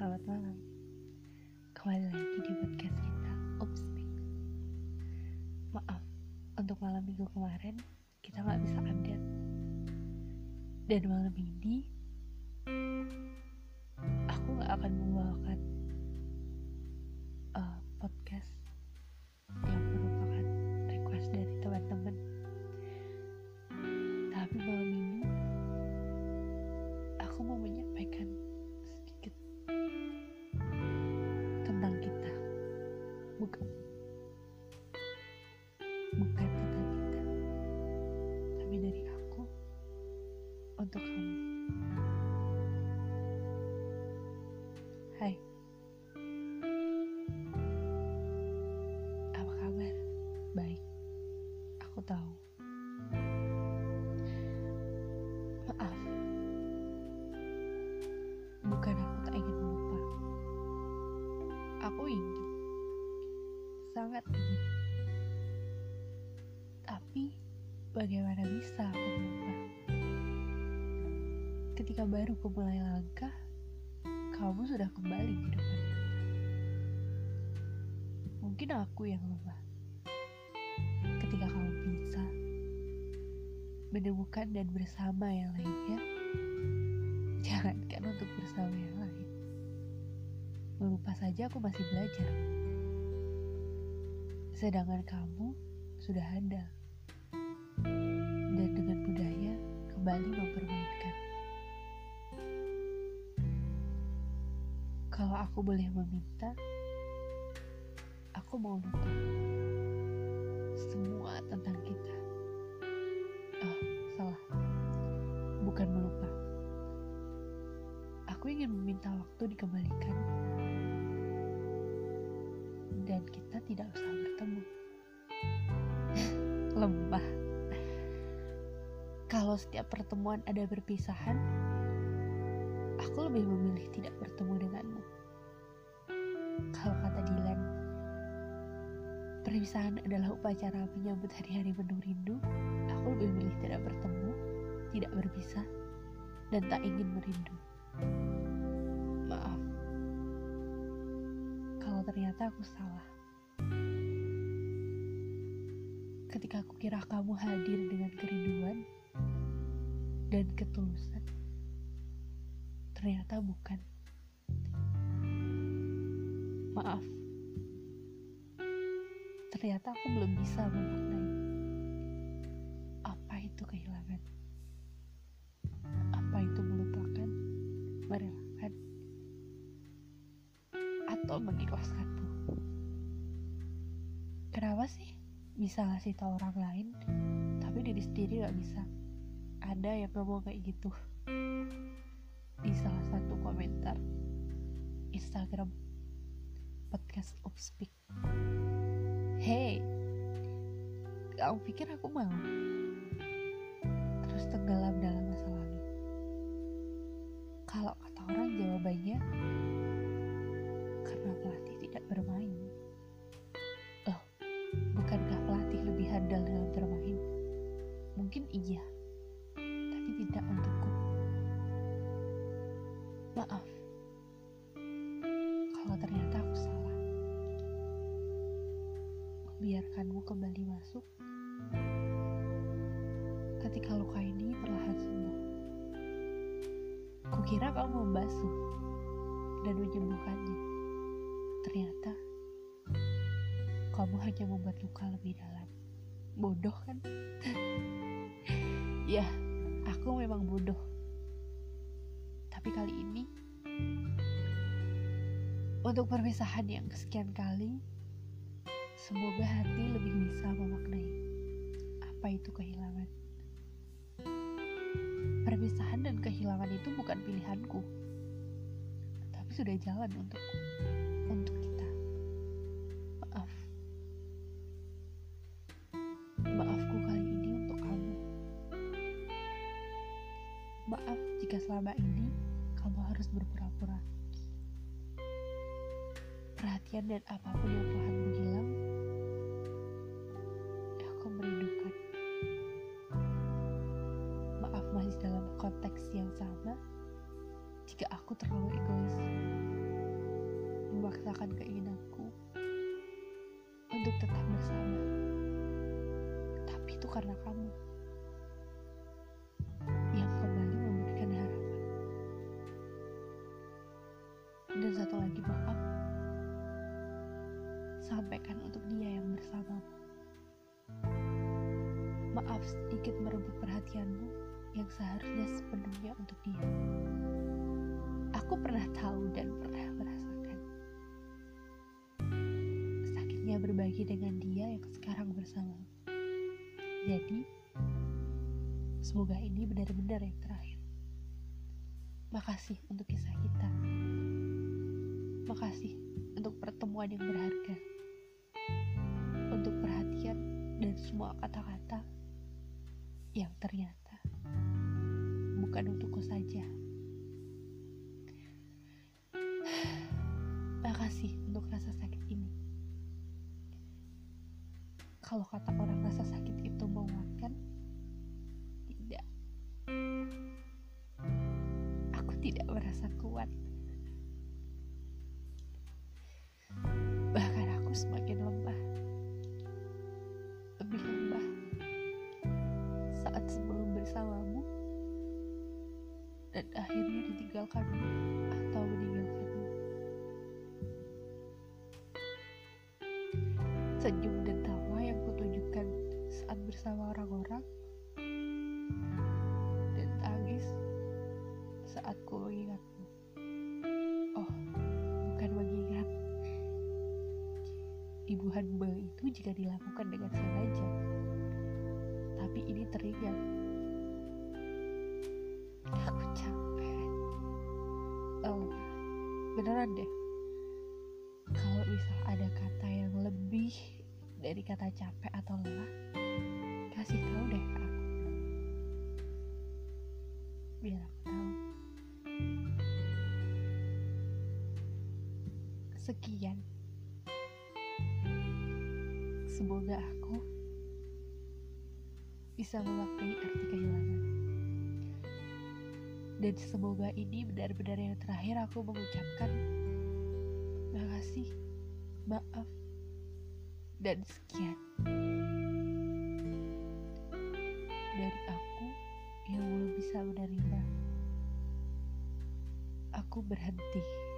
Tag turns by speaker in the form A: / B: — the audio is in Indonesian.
A: selamat malam. Kembali lagi di podcast kita Upspeak Maaf, untuk malam minggu kemarin Kita gak bisa update. Dan malam ini Aku gak akan membawakan bukan aku tak ingin melupa Aku ingin, sangat ingin. Tapi, bagaimana bisa aku melupa? Ketika baru kumulai langkah, kamu sudah kembali di depan. Mungkin aku yang lemah. Ketika kamu bisa menemukan dan bersama yang lainnya, jangankan untuk bersama yang lain melupa saja aku masih belajar. Sedangkan kamu sudah ada. Dan dengan budaya kembali mempermainkan. Kalau aku boleh meminta, aku mau lupa. Semua tentang kita. Oh, salah. Ingin meminta waktu dikembalikan dan kita tidak usah bertemu. Lemah. Kalau setiap pertemuan ada perpisahan, aku lebih memilih tidak bertemu denganmu. Kalau kata Dilan, perpisahan adalah upacara menyambut hari-hari penuh rindu, aku lebih memilih tidak bertemu, tidak berpisah, dan tak ingin merindu. Ternyata aku salah. Ketika aku kira kamu hadir dengan kerinduan dan ketulusan, ternyata bukan. Maaf, ternyata aku belum bisa memaknai apa itu kehilangan, apa itu melupakan, merelakan, atau mengikhlaskanmu. Kenapa sih bisa ngasih tau orang lain, tapi diri sendiri gak bisa? Ada yang ngomong kayak gitu di salah satu komentar Instagram podcast Upspeak. Hey, kamu pikir aku mau? Terus tenggelam dalam masa lalu. Kalau kata orang jawabannya pelatih tidak bermain. Loh, bukankah pelatih lebih handal dalam bermain? Mungkin iya, tapi tidak untukku. Maaf, kalau ternyata aku salah. Membiarkanmu kembali masuk ketika luka ini perlahan sembuh. Kukira kamu membasuh dan menyembuhkannya. Ternyata kamu hanya membuat luka lebih dalam. Bodoh kan? ya, aku memang bodoh. Tapi kali ini untuk perpisahan yang kesekian kali, semoga hati lebih bisa memaknai apa itu kehilangan. Perpisahan dan kehilangan itu bukan pilihanku, tapi sudah jalan untukku, untuk kita. Maaf. Maafku kali ini untuk kamu. Maaf jika selama ini kamu harus berpura-pura. Perhatian dan apa pun yang Tuhan memaksakan keinginanku untuk tetap bersama. Tapi itu karena kamu yang kembali memberikan harapan. Dan satu lagi maaf sampaikan untuk dia yang bersamamu. Maaf sedikit merebut perhatianmu yang seharusnya sepenuhnya untuk dia. Aku pernah tahu dan pernah merasa berbagi dengan dia yang sekarang bersamamu. Jadi, semoga ini benar-benar yang terakhir. Makasih untuk kisah kita. Makasih untuk pertemuan yang berharga. Untuk perhatian dan semua kata-kata yang ternyata bukan untukku saja. Makasih untuk rasa sakit ini. Kalau kata orang rasa sakit itu menguatkan, tidak. Aku tidak merasa kuat. Bahkan aku semakin lemah. Lebih lemah saat sebelum bersamamu dan akhirnya ditinggalkanmu Senyum dan tawa yang kutunjukkan saat bersama orang-orang dan tangis saat ku mengingatmu. Oh, bukan mengingat. Ibu Hanbe itu jika dilakukan dengan sengaja, tapi ini teringat. Aku capek. Oh, beneran deh. Kalau misal ada yang lebih dari kata capek atau lelah, kasih tahu deh ke aku. Biar aku tahu. Sekian. Semoga aku bisa memaknai arti kehilangan. Dan semoga ini benar-benar yang terakhir aku mengucapkan makasih, maaf, dan sekian. Dari aku yang belum bisa menerima, aku berhenti.